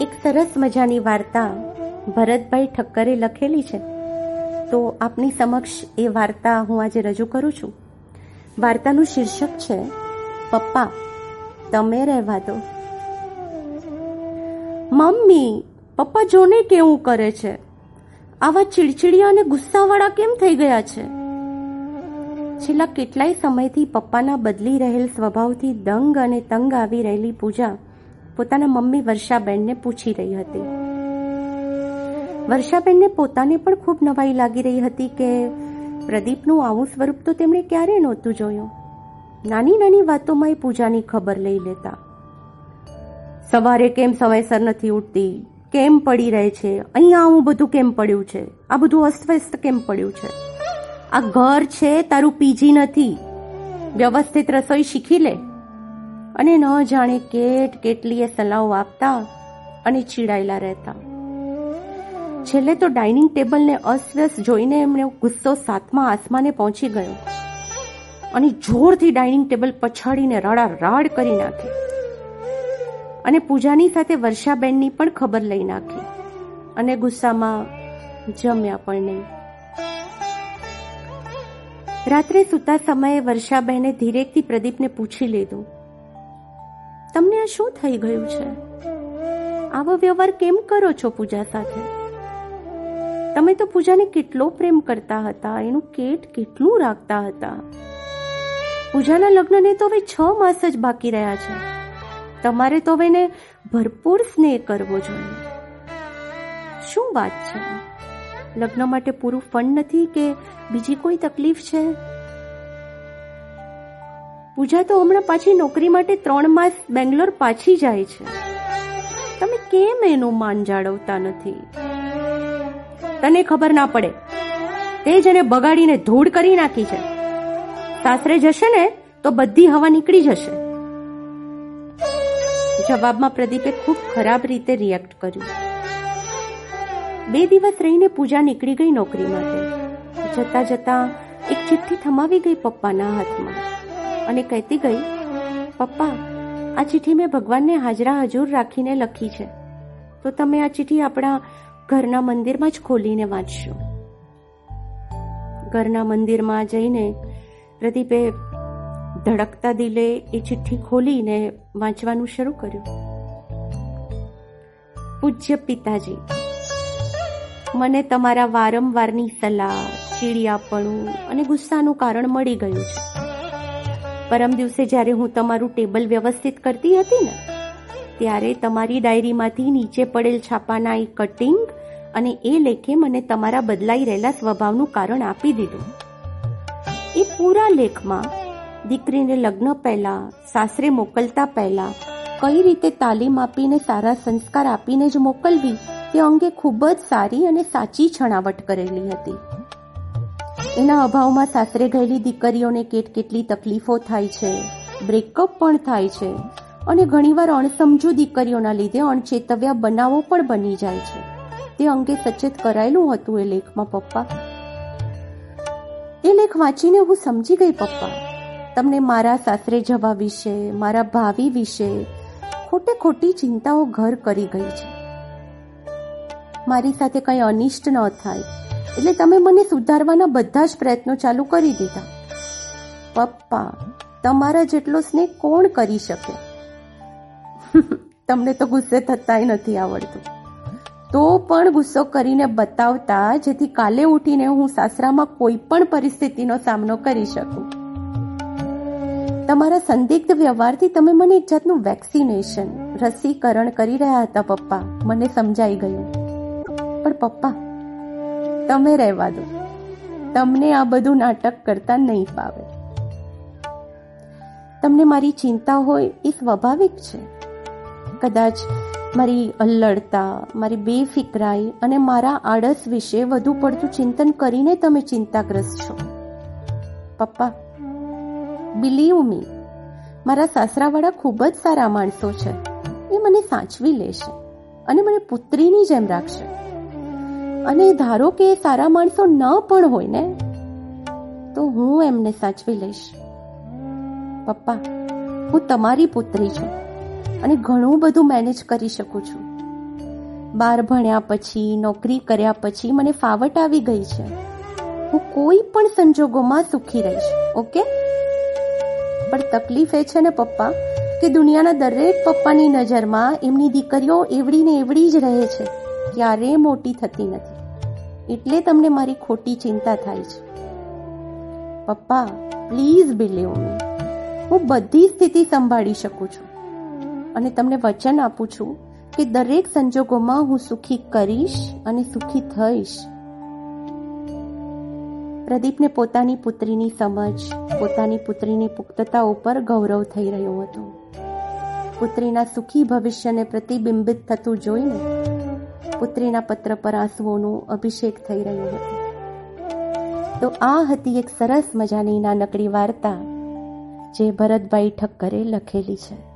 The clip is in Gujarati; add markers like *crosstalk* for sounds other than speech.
એક સરસ મજાની વાર્તા ભરતભાઈ ઠક્કરે લખેલી છે. તો આપની સમક્ષ એ વાર્તા હું આજે રજૂ કરું છું. વાર્તાનું શીર્ષક છે, પપ્પા, તમે રહેવા દો. મમ્મી, પપ્પા જોને કેવું કરે છે? આવા ચીડચીડિયા અને ગુસ્સાવાળા કેમ થઈ ગયા છે? છેલ્લા કેટલાય સમયથી પપ્પાના બદલી રહેલ સ્વભાવથી દંગ અને તંગ આવી રહેલી પૂજા પોતાના મમ્મી વર્ષાબેનને પૂછી રહી હતી. વર્ષાબેનને પોતાને પણ ખૂબ નવાઈ લાગી રહી હતી કે પ્રદીપનું આવું સ્વરૂપ તો તેમણે ક્યારે નહોતું જોયું. નાની નાની વાતોમાં એ પૂજાની ખબર લઈ લેતા. સવારે કેમ સમયસર નથી ઉઠતી? કેમ પડી રહે છે? અહીંયા આવું બધું કેમ પડ્યું છે? આ બધું અસ્તવ્યસ્ત કેમ પડ્યું છે? આ ઘર છે, તારું પીજી નથી. વ્યવસ્થિત રસોઈ શીખી લે. અને ન જાણે કેટ કેટલીએ સલાહો આપતા અને ચીડાયેલા રહેતા. છેલ્લે તો ડાઇનિંગ ટેબલને અસ્વ્યસ્ત જોઈને એમણે ગુસ્સો સાતમા આસમાને પહોંચી ગયો. અને જોરથી ડાઇનિંગ ટેબલ પછાડીને રડા રાડ કરી નાખી. અને પૂજાની સાથે વર્ષાબેનની પણ ખબર લઈ નાખી. અને ગુસ્સામાં જમ્યા પણ નહીં. રાત્રે સૂતા સમયે વર્ષાબહેને ધીરેકથી પ્રદીપને પૂછી લીધું, તમને આ શું થઈ ગયું છે? આવો વ્યવહાર કેમ કરો છો પૂજા સાથે? તમે તો પૂજાને કેટલો પ્રેમ કરતા હતા, એનું કેટ કેટલું રાખતા હતા. પૂજાના લગ્નને તો હવે છ માસ જ બાકી રહ્યા છે. તમારે તો હવે એને ભરપૂર સ્નેહ કરવો જોઈએ. શું વાત છે? લગ્ન માટે પૂરું ફંડ નથી કે બીજી કોઈ તકલીફ છે? પૂજા તો હમણાં પાછી નોકરી માટે ત્રણ માસ બેંગ્લોર પાછી જાય છે. તમે કેમ એનું માન જાળવતા નથી? તને ખબર ના પડે. તે જ એને બગાડીને ધૂળ કરી નાખી છે. સાસરે જશે ને, તો બધી હવા નીકળી જશે. જવાબમાં પ્રદીપે ખૂબ ખરાબ રીતે રિએક્ટ કર્યું. બે દિવસ રહીને પૂજા નીકળી ગઈ નોકરી માટે. જતા જતા એક ચિઠ્ઠી થમાવી ગઈ પપ્પાના હાથમાં અને કહેતી ગઈ, પપ્પા, આ ચિઠ્ઠી મેં ભગવાનને હાજરા હજુર રાખીને લખી છે. તો તમે આ ચિઠ્ઠી આપણા ઘરના મંદિરમાં જ ખોલીને વાંચશો. ઘરના મંદિરમાં જઈને પ્રદીપે ધડકતા દિલે એ ચિઠ્ઠી ખોલીને વાંચવાનું શરૂ કર્યું. પૂજ્ય પિતાજી, મને તમારા વારંવારની સલાહ ચીડિયાપણું અને ગુસ્સાનું કારણ મળી ગયું છે. પરમ દિવસે જ્યારે હું તમારું ટેબલ વ્યવસ્થિત કરતી હતી ને, ત્યારે તમારી ડાયરીમાંથી નીચે પડેલ છાપાના એ કટિંગ અને એ લેખે મને તમારા બદલાઈ રહેલા સ્વભાવનું કારણ આપી દીધું. એ પૂરા લેખમાં દીકરીને લગ્ન પહેલા, સાસરે મોકલતા પહેલા, કઈ રીતે તાલીમ આપીને સારા સંસ્કાર આપીને જ મોકલવી તે અંગે ખૂબ જ સારી અને સાચી છણાવટ કરેલી હતી. એના અભાવમાં સાસરે ગયેલી દીકરીઓને કેટ કેટલી તકલીફો થાય છે. બ્રેકઅપ પણ થાય છે. અને ઘણીવાર અણસમજુ દીકરીઓના લીધે અણચેતવ્યા બનાવો પણ બની જાય છે. તે અંગે સચેત કરાયેલું હતું એ લેખમાં પપ્પા. એ લેખ વાંચીને હું સમજી ગઈ પપ્પા. તમને મારા સાસરે જવા વિશે, મારા ભાવિ વિશે ખોટે ખોટી ચિંતાઓ ઘર કરી ગઈ છે. મારી સાથે કંઈ અનિષ્ટ ન થાય. એટલે તમે મને સુધારવાના બધા જ પ્રયત્નો ચાલુ કરી દીધા. પપ્પા, તમારા જેટલો સ્નેહ કોણ કરી શકે? *laughs* તમને તો ગુસ્સે થતાય નથી આવડતું. તો પણ ગુસ્સો કરીને બતાવતા, જેથી કાલે ઉઠીને હું સાસરામાં કોઈ પણ પરિસ્થિતિનો સામનો કરી શકું. તમારા સંદિગ્ધ વ્યવહારથી તમે મને એક જાતનું વેક્સિનેશન, રસીકરણ કરી રહ્યા હતા, પપ્પા. મને સમજાઈ ગયું. પણ પપ્પા તમે રહેવા દો. તમને આ બધું નાટક કરતા નહીં ફાવે. તમને મારી ચિંતા હોય એ સ્વાભાવિક છે. કદાચ મારી અલ્લડતા, મારી બેફિકરાઈ અને મારા આળસ વિશે વધુ પડતું ચિંતન કરીને તમે ચિંતાગ્રસ્ત છો. પપ્પા બિલીવ મી મારા સાસરાવાળા ખૂબ જ સારા માણસો છે. એ મને સાચવી લેશે અને મને પુત્રીની જેમ રાખશે. અને ધારો કે સારા માણસો ન પણ હોય ને, તો હું એમને સાચવી લઈશ. પપ્પા, હું તમારી પુત્રી છું અને ઘણું બધું મેનેજ કરી શકું છું. બાર ભણ્યા પછી, નોકરી કર્યા પછી મને ફાવટ આવી ગઈ છે. હું કોઈ પણ સંજોગોમાં સુખી રહીશ, ઓકે? પણ તકલીફ એ છે ને પપ્પા, કે દુનિયાના દરેક પપ્પાની નજરમાં એમની દીકરીઓ એવડી ને એવડી જ રહે છે. ક્યારેય મોટી થતી નથી. એટલે તમને મારી ખોટી ચિંતા થાય છે. પપ્પા પ્લીઝ બિલીવ મી હું બધી સ્થિતિ સંભાળી શકું છું. અને તમને વચન આપું છું કે દરેક સંજોગોમાં હું સુખી કરીશ અને સુખી થઈશ. પ્રદીપને પોતાની પુત્રીની સમજ, પોતાની પુત્રીની પુખ્તતા ઉપર ગૌરવ થઈ રહ્યું હતું. પુત્રીના સુખી ભવિષ્યને પ્રતિબિંબિત થતું જોઈને પુત્રીના પત્ર પર આંસુઓનું અભિષેક થઈ રહ્યું હતું. તો આ હતી એક સરસ મજાની નાનકડી વાર્તા જે ભરતભાઈ ઠક્કરે લખેલી છે.